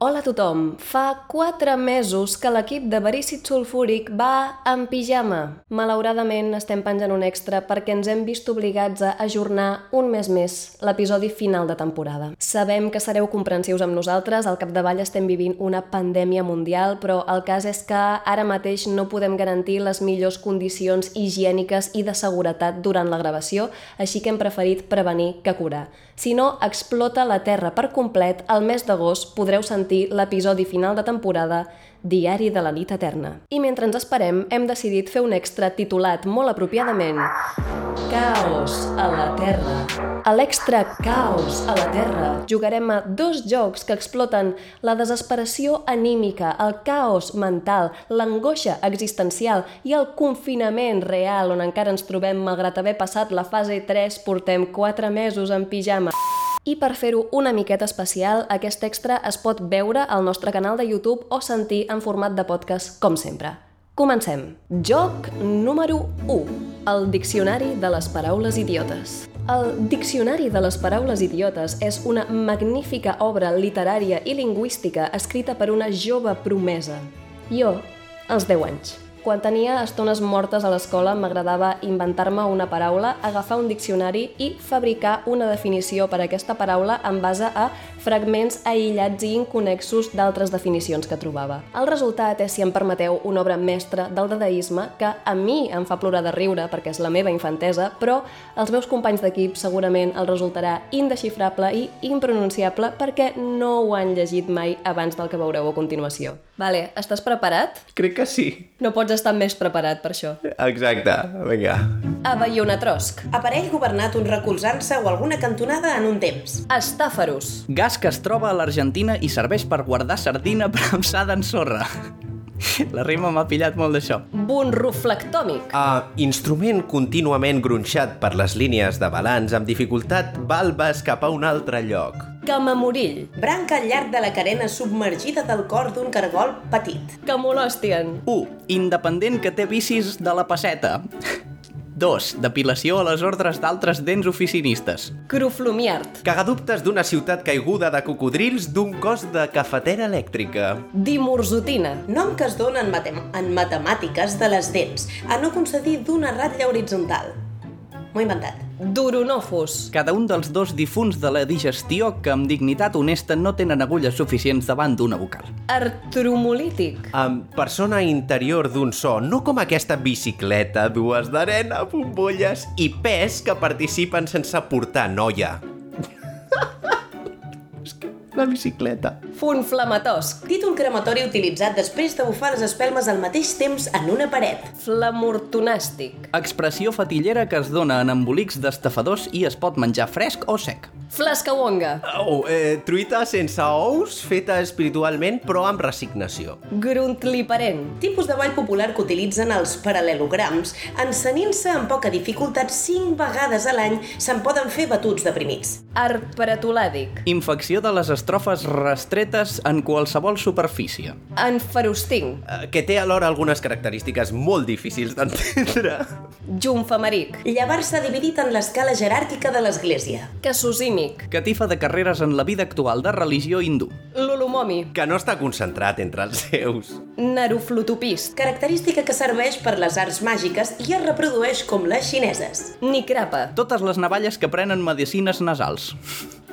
Hola a tothom! Fa 4 mesos que l'equip de Verícid Sulfúric va en pijama. Malauradament estem penjant un extra perquè ens hem vist obligats a ajornar un mes més l'episodi final de temporada. Sabem que sereu comprensius amb nosaltres, al capdavall estem vivint una pandèmia mundial, però el cas és que ara mateix no podem garantir les millors condicions higièniques i de seguretat durant la gravació, així que hem preferit prevenir que curar. Si no, explota la Terra per complet, al mes d'agost podreu sentir sentir l'episodi final de temporada Diari de la nit eterna. I mentre ens esperem, hem decidit fer un extra titulat molt apropiadament Caos a la Terra. A l'extra Caos a la Terra jugarem a dos jocs que exploten la desesperació anímica, el caos mental, l'angoixa existencial i el confinament real on encara ens trobem malgrat haver passat la fase 3 portem 4 mesos en pijama. I per fer-ho una miqueta especial, aquest extra es pot veure al nostre canal de YouTube o sentir en format de podcast, com sempre. Comencem. Joc número 1. El Diccionari de les Paraules Idiotes. El Diccionari de les Paraules Idiotes és una magnífica obra literària i lingüística escrita per una jove promesa. Jo, als 10 anys. Quan tenia estones mortes a l'escola m'agradava inventar-me una paraula, agafar un diccionari i fabricar una definició per a aquesta paraula en base a fragments aïllats i inconexos d'altres definicions que trobava. El resultat és, si em permeteu, una obra mestra del dadaisme que a mi em fa plorar de riure perquè és la meva infantesa, però als meus companys d'equip segurament el resultarà indexifrable i impronunciable perquè no ho han llegit mai abans del que veureu a continuació. Vale, estàs preparat? Crec que sí. No pots estar més preparat per això. Exacte, vinga. Avellonatros. Aparell governat un recolzant-se o alguna cantonada en un temps. Estàferos. Gas que es troba a l'Argentina i serveix per guardar sardina premsada en sorra. La rima m'ha pillat molt d'això. Bunroflectòmic. Uh, instrument contínuament gronxat per les línies de balanç amb dificultat valves cap a un altre lloc. Camamorill. Branca al llarg de la carena submergida del cor d'un cargol petit. Camolòstien. 1. Independent que té vicis de la passeta. 2. Depilació a les ordres d'altres dents oficinistes. Croflomiart. Cagadubtes d'una ciutat caiguda de cocodrils d'un cos de cafetera elèctrica. Dimorzotina. Nom que es dona en, matem en matemàtiques de les dents, a no concedir d'una ratlla horitzontal. M'ho he inventat. Duronofos. Cada un dels dos difunts de la digestió que amb dignitat honesta no tenen agulles suficients davant d'una vocal. Artromolític. Amb persona interior d'un so, no com aquesta bicicleta, dues d'arena, bombolles i pes que participen sense portar noia. És que la bicicleta. Funflamatosc. Títol crematori utilitzat després de bufar les espelmes al mateix temps en una paret. Flamortonàstic. Expressió fatillera que es dona en embolics d'estafadors i es pot menjar fresc o sec. Flascawonga. Oh, eh, truita sense ous, feta espiritualment però amb resignació. Gruntliparent. Tipus de ball popular que utilitzen els paral·lelograms, encenint-se amb poca dificultat 5 vegades a l'any se'n poden fer batuts deprimits. Arparatolàdic. Infecció de les estrofes restretes en qualsevol superfície. Enferostinc. Eh, que té alhora algunes característiques molt difícils d'entendre. Jumfameric. Llevar-se dividit en l'escala jeràrquica de l'Església. Casusímic. Catifa de carreres en la vida actual de religió hindú. Lulumomi. Que no està concentrat entre els seus. Naruflutopist. Característica que serveix per les arts màgiques i es reprodueix com les xineses. Nicrapa. Totes les navalles que prenen medicines nasals.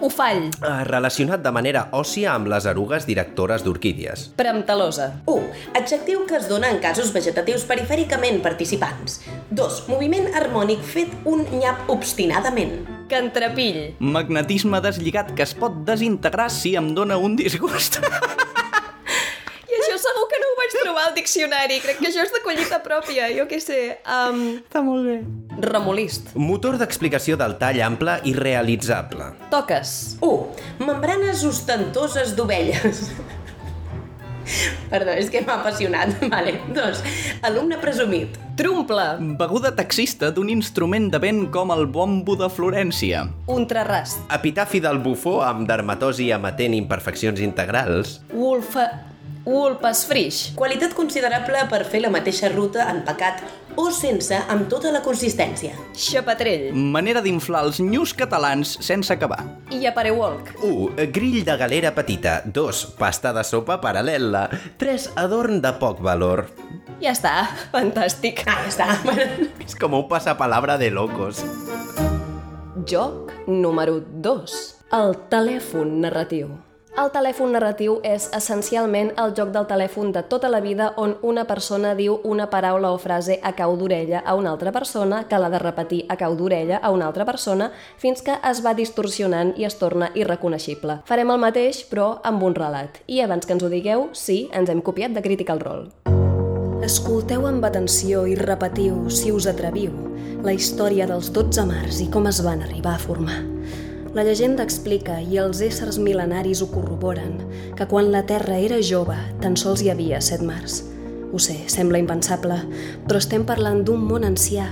Ufall. Eh, relacionat de manera òssia amb les erugues directores d'orquídies. Premtalosa. 1. Adjectiu que es dona en casos vegetatius perifèricament participants. 2. Moviment harmònic fet un nyap obstinadament. Cantrapill. Magnetisme deslligat que es pot desintegrar si em dóna un disgust. I això segur que no ho vaig trobar al diccionari. Crec que això és de collita pròpia, jo què sé. Um, Està molt bé. remolist. Motor d'explicació del tall ample i realitzable. Toques. 1. Membranes ostentoses d'ovelles. Perdó, és que m'ha apassionat. Vale. 2. Alumne presumit. Trumple. Beguda taxista d'un instrument de vent com el bombo de Florència. Ultrarast. Epitafi del bufó amb dermatosi emetent imperfeccions integrals. Wolfa... Ulpas Frisch. Qualitat considerable per fer la mateixa ruta en pecat o sense amb tota la consistència. Xapatrell. Manera d'inflar els nyus catalans sense acabar. I Aparewalk. 1. Grill de galera petita. 2. Pasta de sopa paral·lela. 3. Adorn de poc valor. Ja està, fantàstic. Ah, ja està. És com un passapalabra de locos. Joc número 2. El telèfon narratiu. El telèfon narratiu és essencialment el joc del telèfon de tota la vida on una persona diu una paraula o frase a cau d'orella a una altra persona que l'ha de repetir a cau d'orella a una altra persona fins que es va distorsionant i es torna irreconeixible. Farem el mateix, però amb un relat. I abans que ens ho digueu, sí, ens hem copiat de Critical Role. Escolteu amb atenció i repetiu, si us atreviu, la història dels 12 mars i com es van arribar a formar. La llegenda explica, i els éssers mil·lenaris ho corroboren, que quan la Terra era jove tan sols hi havia set mars. Ho sé, sembla impensable, però estem parlant d'un món ancià,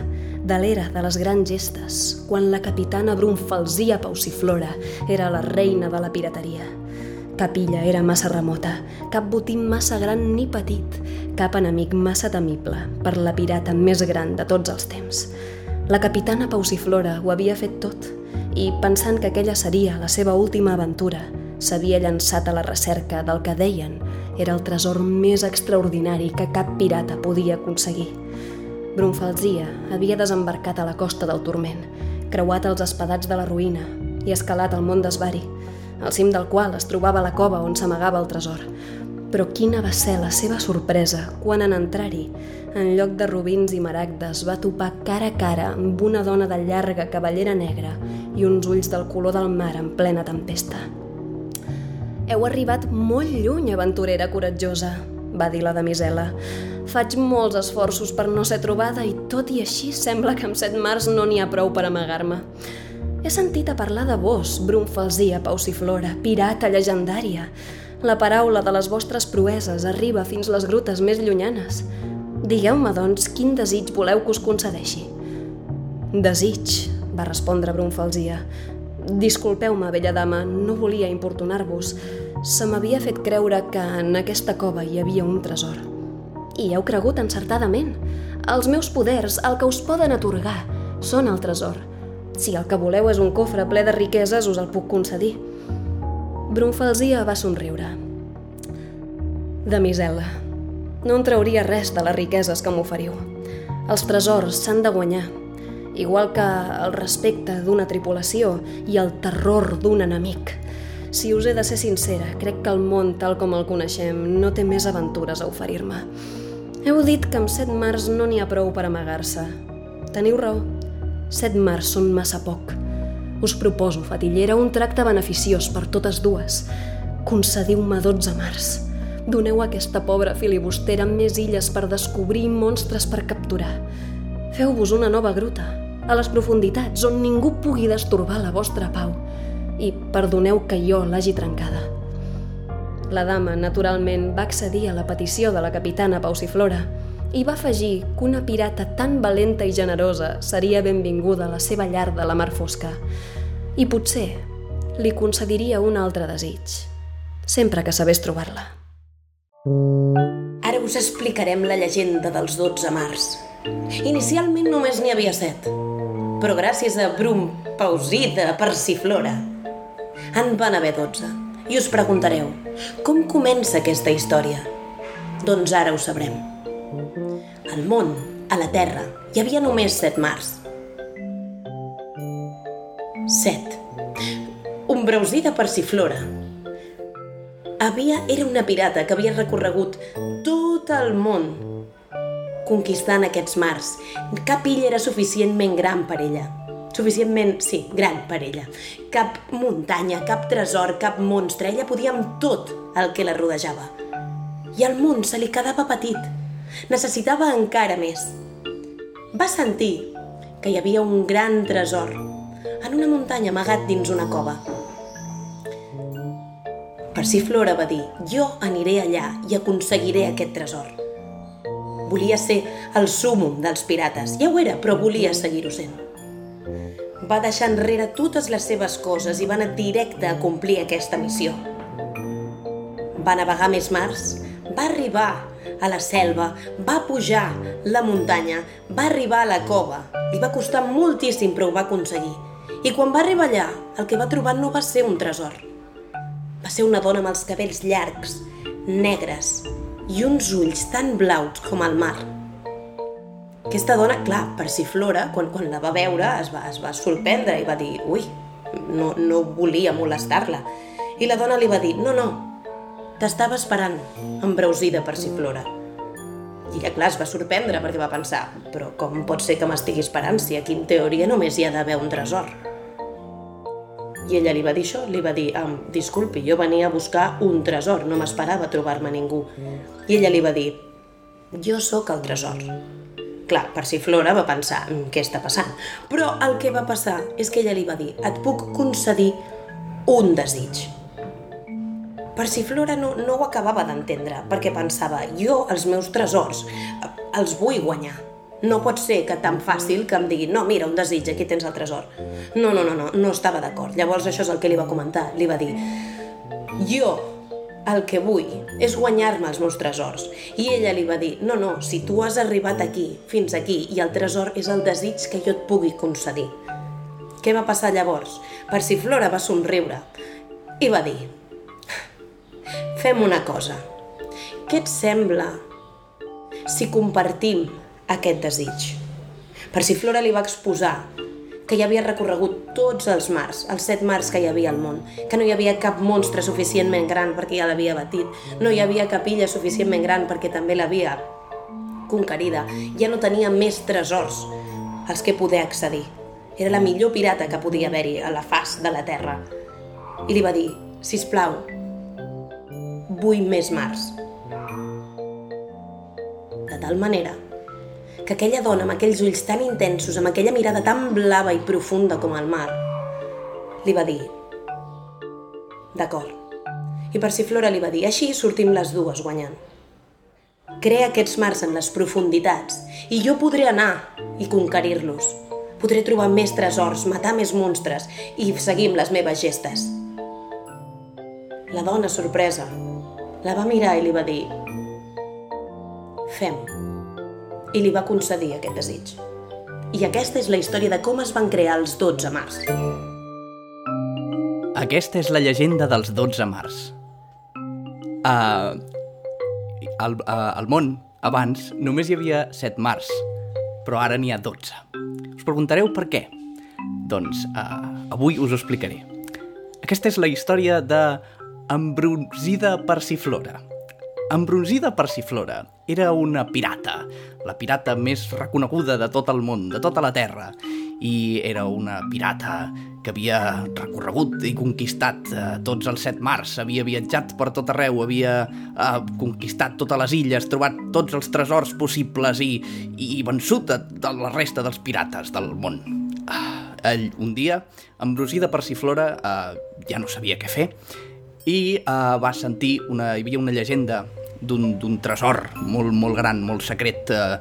de l'era de les grans gestes, quan la capitana Brunfalsia Pauciflora era la reina de la pirateria. Cap illa era massa remota, cap botín massa gran ni petit, cap enemic massa temible per la pirata més gran de tots els temps. La capitana Pauciflora ho havia fet tot i, pensant que aquella seria la seva última aventura, s'havia llançat a la recerca del que deien era el tresor més extraordinari que cap pirata podia aconseguir. Brunfalsia havia desembarcat a la costa del Turment, creuat els espadats de la ruïna i escalat el mont d'Esvari, al cim del qual es trobava la cova on s'amagava el tresor. Però quina va ser la seva sorpresa quan en entrar-hi, en lloc de rubins i maragdes, va topar cara a cara amb una dona de llarga cabellera negra i uns ulls del color del mar en plena tempesta. Heu arribat molt lluny, aventurera coratjosa, va dir la damisela. Faig molts esforços per no ser trobada i tot i així sembla que amb set mars no n'hi ha prou per amagar-me. He sentit a parlar de vos, Brunfalsia Pauciflora, pirata llegendària. La paraula de les vostres proeses arriba fins les grutes més llunyanes. Digueu-me, doncs, quin desig voleu que us concedeixi? Desig, va respondre Brunfalsia. Disculpeu-me, vella dama, no volia importunar-vos. Se m'havia fet creure que en aquesta cova hi havia un tresor. I heu cregut encertadament. Els meus poders, el que us poden atorgar, són el tresor. Si el que voleu és un cofre ple de riqueses, us el puc concedir. Brunfalsia va somriure. Damisela, no en trauria res de les riqueses que m'oferiu. Els tresors s'han de guanyar, igual que el respecte d'una tripulació i el terror d'un enemic. Si us he de ser sincera, crec que el món tal com el coneixem no té més aventures a oferir-me. Heu dit que amb set mars no n'hi ha prou per amagar-se. Teniu raó. Set mars són massa poc. Us proposo, fatillera, un tracte beneficiós per totes dues. Concediu-me 12 mars. Doneu a aquesta pobra filibustera més illes per descobrir monstres per capturar. Feu-vos una nova gruta, a les profunditats on ningú pugui destorbar la vostra pau i perdoneu que jo l'hagi trencada. La dama, naturalment, va accedir a la petició de la capitana Pauciflora i va afegir que una pirata tan valenta i generosa seria benvinguda a la seva llar de la mar fosca i potser li concediria un altre desig, sempre que sabés trobar-la. Ara us explicarem la llegenda dels 12 mars. Inicialment només n'hi havia set, però gràcies a Brum, Pausita, Persiflora, en van haver 12. I us preguntareu, com comença aquesta història? Doncs ara ho sabrem. Al món, a la Terra, hi havia només set mars. Set. Un brausí de Persiflora. Havia, era una pirata que havia recorregut tot el món conquistant aquests mars. Cap illa era suficientment gran per ella. Suficientment, sí, gran per ella. Cap muntanya, cap tresor, cap monstre. Ella podia amb tot el que la rodejava. I el món se li quedava petit. Necessitava encara més. Va sentir que hi havia un gran tresor en una muntanya amagat dins una cova. Persiflora va dir, jo aniré allà i aconseguiré aquest tresor. Volia ser el súmum dels pirates. Ja ho era, però volia seguir-ho sent. Va deixar enrere totes les seves coses i va anar directe a complir aquesta missió. Va navegar més mars, va arribar a la selva, va pujar la muntanya, va arribar a la cova. Li va costar moltíssim, però ho va aconseguir. I quan va arribar allà, el que va trobar no va ser un tresor. Va ser una dona amb els cabells llargs, negres i uns ulls tan blaus com el mar. Aquesta dona, clar, persiflora, quan, quan la va veure, es va, es va sorprendre i va dir «Ui, no, no volia molestar-la». I la dona li va dir «No, no, t'estava esperant, embreusida persiflora». I ella, clar, es va sorprendre perquè va pensar «Però com pot ser que m'estigui esperant si aquí en teoria només hi ha d'haver un tresor?» I ella li va dir això, li va dir, ah, disculpi, jo venia a buscar un tresor, no m'esperava trobar-me ningú. I ella li va dir, jo sóc el tresor. Clar, Persiflora va pensar, "Mm, què està passant? Però el que va passar és que ella li va dir, et puc concedir un desig. Persiflora no, no ho acabava d'entendre, perquè pensava, jo els meus tresors els vull guanyar. No pot ser que tan fàcil que em diguin no, mira, un desig, aquí tens el tresor. No, no, no, no, no estava d'acord. Llavors això és el que li va comentar. Li va dir, jo el que vull és guanyar-me els meus tresors. I ella li va dir, no, no, si tu has arribat aquí, fins aquí, i el tresor és el desig que jo et pugui concedir. Què va passar llavors? Persiflora va somriure i va dir, fem una cosa. Què et sembla si compartim aquest desig? Persiflora li va exposar que ja havia recorregut tots els mars, els set mars que hi havia al món, que no hi havia cap monstre suficientment gran perquè ja l'havia batit, no hi havia cap illa suficientment gran perquè també l'havia conquerida, ja no tenia més tresors als que poder accedir. Era la millor pirata que podia haver-hi a la faç de la Terra. I li va dir, si plau, vull més mars. De tal manera que aquella dona amb aquells ulls tan intensos, amb aquella mirada tan blava i profunda com el mar, li va dir D'acord. I Persiflora li va dir, així sortim les dues guanyant. Crea aquests mars en les profunditats i jo podré anar i conquerir-los. Podré trobar més tresors, matar més monstres i seguir amb les meves gestes. La dona, sorpresa, la va mirar i li va dir Fem. I li va concedir aquest desig. I aquesta és la història de com es van crear els 12 mars. Aquesta és la llegenda dels 12 mars. Uh, al, uh, al món, abans, només hi havia 7 mars, però ara n'hi ha 12. Us preguntareu per què? Doncs uh, avui us ho explicaré. Aquesta és la història de Ambrosida Persiflora. Ambrosida Persiflora era una pirata, la pirata més reconeguda de tot el món, de tota la Terra, i era una pirata que havia recorregut i conquistat eh, tots els set mars, havia viatjat per tot arreu, havia eh, conquistat totes les illes, trobat tots els tresors possibles i, i vençut a, a la resta dels pirates del món. Ah, ell, un dia, Ambrosida Persiflora eh, ja no sabia què fer i eh, va sentir una, hi havia una llegenda d'un tresor molt, molt gran, molt secret. Eh,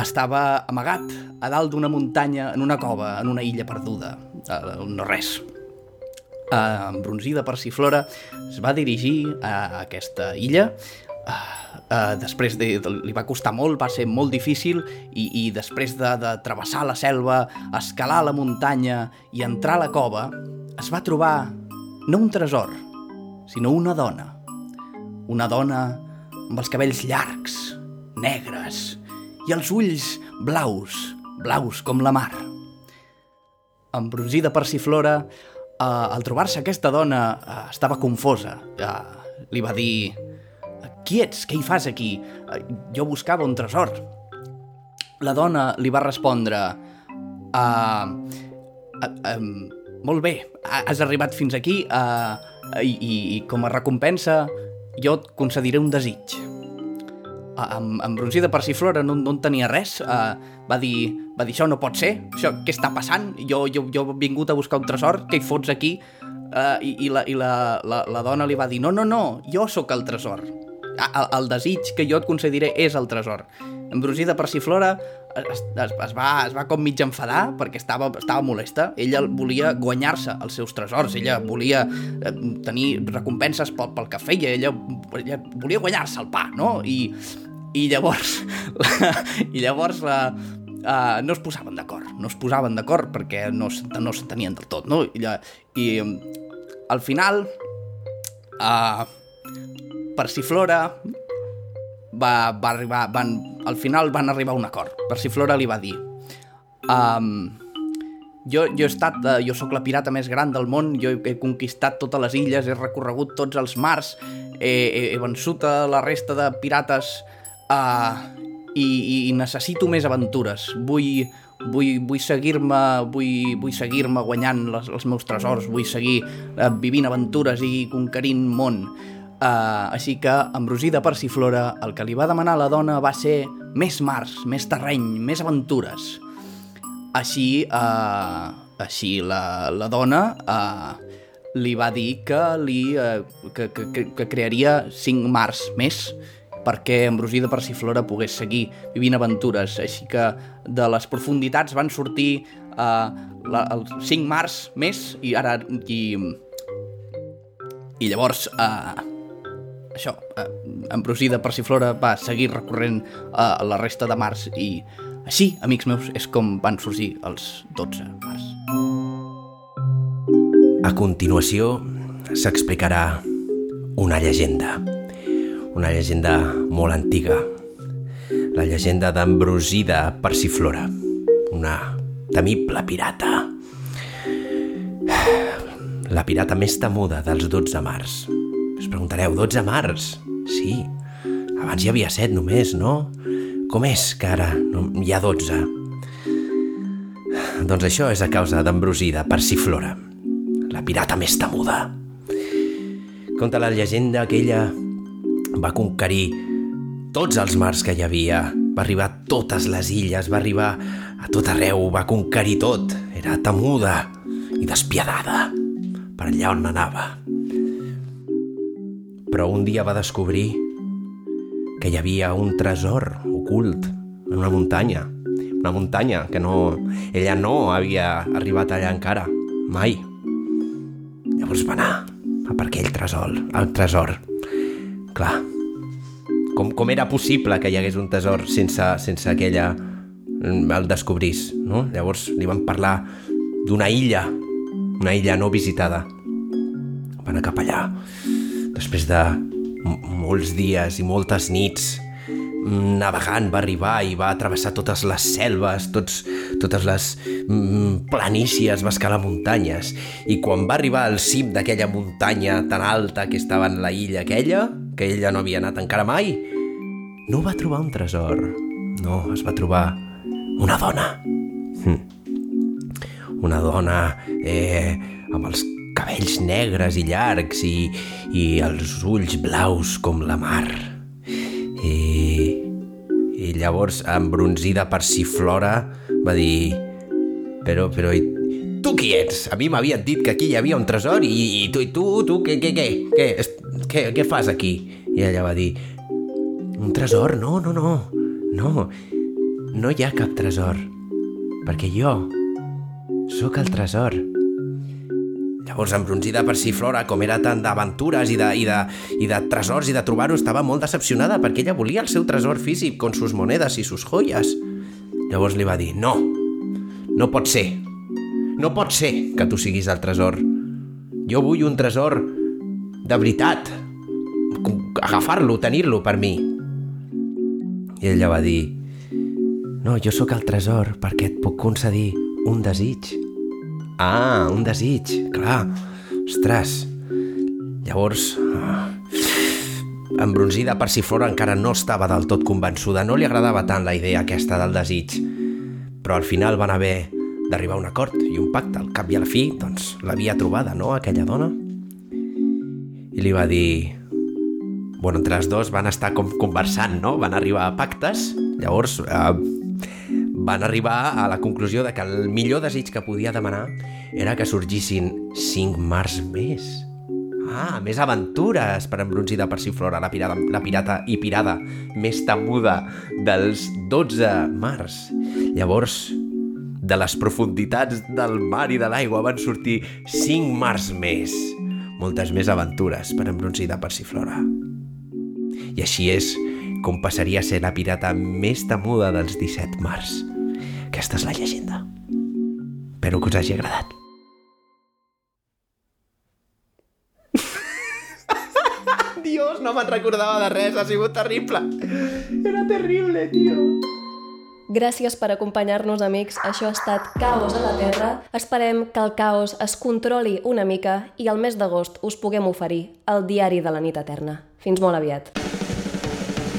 estava amagat a dalt d'una muntanya, en una cova, en una illa perduda, eh, no res. Eh, embronzida Persiflora es va dirigir a aquesta illa, eh, eh, després de, de, li va costar molt, va ser molt difícil, i, i després de, de travessar la selva, escalar la muntanya i entrar a la cova, es va trobar no un tresor, sinó una dona. Una dona amb els cabells llargs, negres, i els ulls blaus, blaus com la mar. Embrosida Persiflora, eh, al trobar-se aquesta dona, eh, estava confosa. Eh, li va dir... Qui ets? Què hi fas aquí? Eh, jo buscava un tresor. La dona li va respondre... Uh, uh, um, molt bé, has arribat fins aquí uh, i, i, i com a recompensa jo et concediré un desig amb, amb Bronzida Persiflora no, no en tenia res, uh, va, dir, va dir això no pot ser, això, què està passant? Jo, jo, jo he vingut a buscar un tresor, què hi fots aquí? Uh, i, i, la, i la, la, la dona li va dir, no, no, no, jo sóc el tresor. El, el desig que jo et concediré és el tresor. Ambrosida Persiflora es, es, es, va, es va com mig enfadar perquè estava, estava molesta. Ella volia guanyar-se els seus tresors, ella volia eh, tenir recompenses pel, pel que feia, ella, ella volia guanyar-se el pa, no? I, i llavors, la, i llavors la, uh, no es posaven d'acord, no es posaven d'acord perquè no, no s'entenien del tot, no? I, i al final, uh, Persiflora va, va arribar, van, al final van arribar a un acord. Persiflora li va dir um, jo, jo he estat, uh, jo sóc la pirata més gran del món, jo he, he conquistat totes les illes, he recorregut tots els mars, he, he, he vençut a la resta de pirates uh, i, i necessito més aventures. Vull, vull, vull seguir-me vull, vull seguir-me guanyant les, els meus tresors, vull seguir uh, vivint aventures i conquerint món. Uh, així que, embrosida per Persiflora, el que li va demanar la dona va ser més mars, més terreny, més aventures. Així, uh, així la, la dona uh, li va dir que, li, uh, que, que, que, crearia cinc mars més perquè Embrosida Persiflora pogués seguir vivint aventures. Així que de les profunditats van sortir uh, la, els cinc mars més i ara... I, i llavors... Uh, això, eh, Ambrosida Persiflora va seguir recorrent a eh, la resta de mars i així, amics meus, és com van sorgir els 12 mars. A continuació s'explicarà una llegenda, una llegenda molt antiga, la llegenda d'Ambrosida Persiflora, una temible pirata. La pirata més temuda dels 12 mars. Us preguntareu, 12 mars? Sí, abans hi havia 7 només, no? Com és que ara no, hi ha 12? Doncs això és a causa d'Ambrosida Persiflora, la pirata més temuda. Conta la llegenda que ella va conquerir tots els mars que hi havia, va arribar a totes les illes, va arribar a tot arreu, va conquerir tot. Era temuda i despiadada per allà on anava però un dia va descobrir que hi havia un tresor ocult en una muntanya. Una muntanya que no... Ella no havia arribat allà encara, mai. Llavors va anar a per aquell tresor, el tresor. Clar, com, com era possible que hi hagués un tresor sense, sense que ella el descobrís, no? Llavors li van parlar d'una illa, una illa no visitada. Van anar cap allà després de molts dies i moltes nits navegant va arribar i va travessar totes les selves, tots, totes les mm, planícies, va escalar muntanyes i quan va arribar al cim d'aquella muntanya tan alta que estava en la illa aquella, que ella no havia anat encara mai, no va trobar un tresor, no, es va trobar una dona. Hm. Una dona eh, amb els cabells negres i llargs i, i els ulls blaus com la mar. I, i llavors, embronzida per si Flora, va dir... Però, però, i, tu qui ets? A mi m'havien dit que aquí hi havia un tresor i, i tu, i tu, tu, què, què, què, què, què, què fas aquí? I ella va dir, un tresor? No, no, no, no, no hi ha cap tresor, perquè jo sóc el tresor. Llavors, embronzida per si Flora, com era tant d'aventures i, de, i, de, i de tresors i de trobar-ho, estava molt decepcionada perquè ella volia el seu tresor físic, con sus monedes i sus joies. Llavors li va dir, no, no pot ser. No pot ser que tu siguis el tresor. Jo vull un tresor de veritat. Agafar-lo, tenir-lo per mi. I ella va dir, no, jo sóc el tresor perquè et puc concedir un desig. Ah, un desig, clar. Ostres. Llavors... Ah, embronzida per si Flora encara no estava del tot convençuda, no li agradava tant la idea aquesta del desig. Però al final van haver d'arribar a un acord i un pacte. Al cap i a la fi, doncs, l'havia trobada, no?, aquella dona. I li va dir... Bueno, entre les dos van estar com conversant, no? Van arribar a pactes. Llavors, eh, van arribar a la conclusió de que el millor desig que podia demanar era que sorgissin cinc mars més. Ah, més aventures per embronzir de Persiflora, la pirata, la pirata i pirada més temuda dels 12 mars. Llavors, de les profunditats del mar i de l'aigua van sortir 5 mars més. Moltes més aventures per embronzir de Persiflora. I així és com passaria a ser la pirata més temuda dels 17 mars. Aquesta és la llegenda. Espero que us hagi agradat. Dios, no me'n recordava de res, ha sigut terrible. Era terrible, tio. Gràcies per acompanyar-nos, amics. Això ha estat Caos a la Terra. Esperem que el caos es controli una mica i al mes d'agost us puguem oferir el diari de la nit eterna. Fins molt aviat.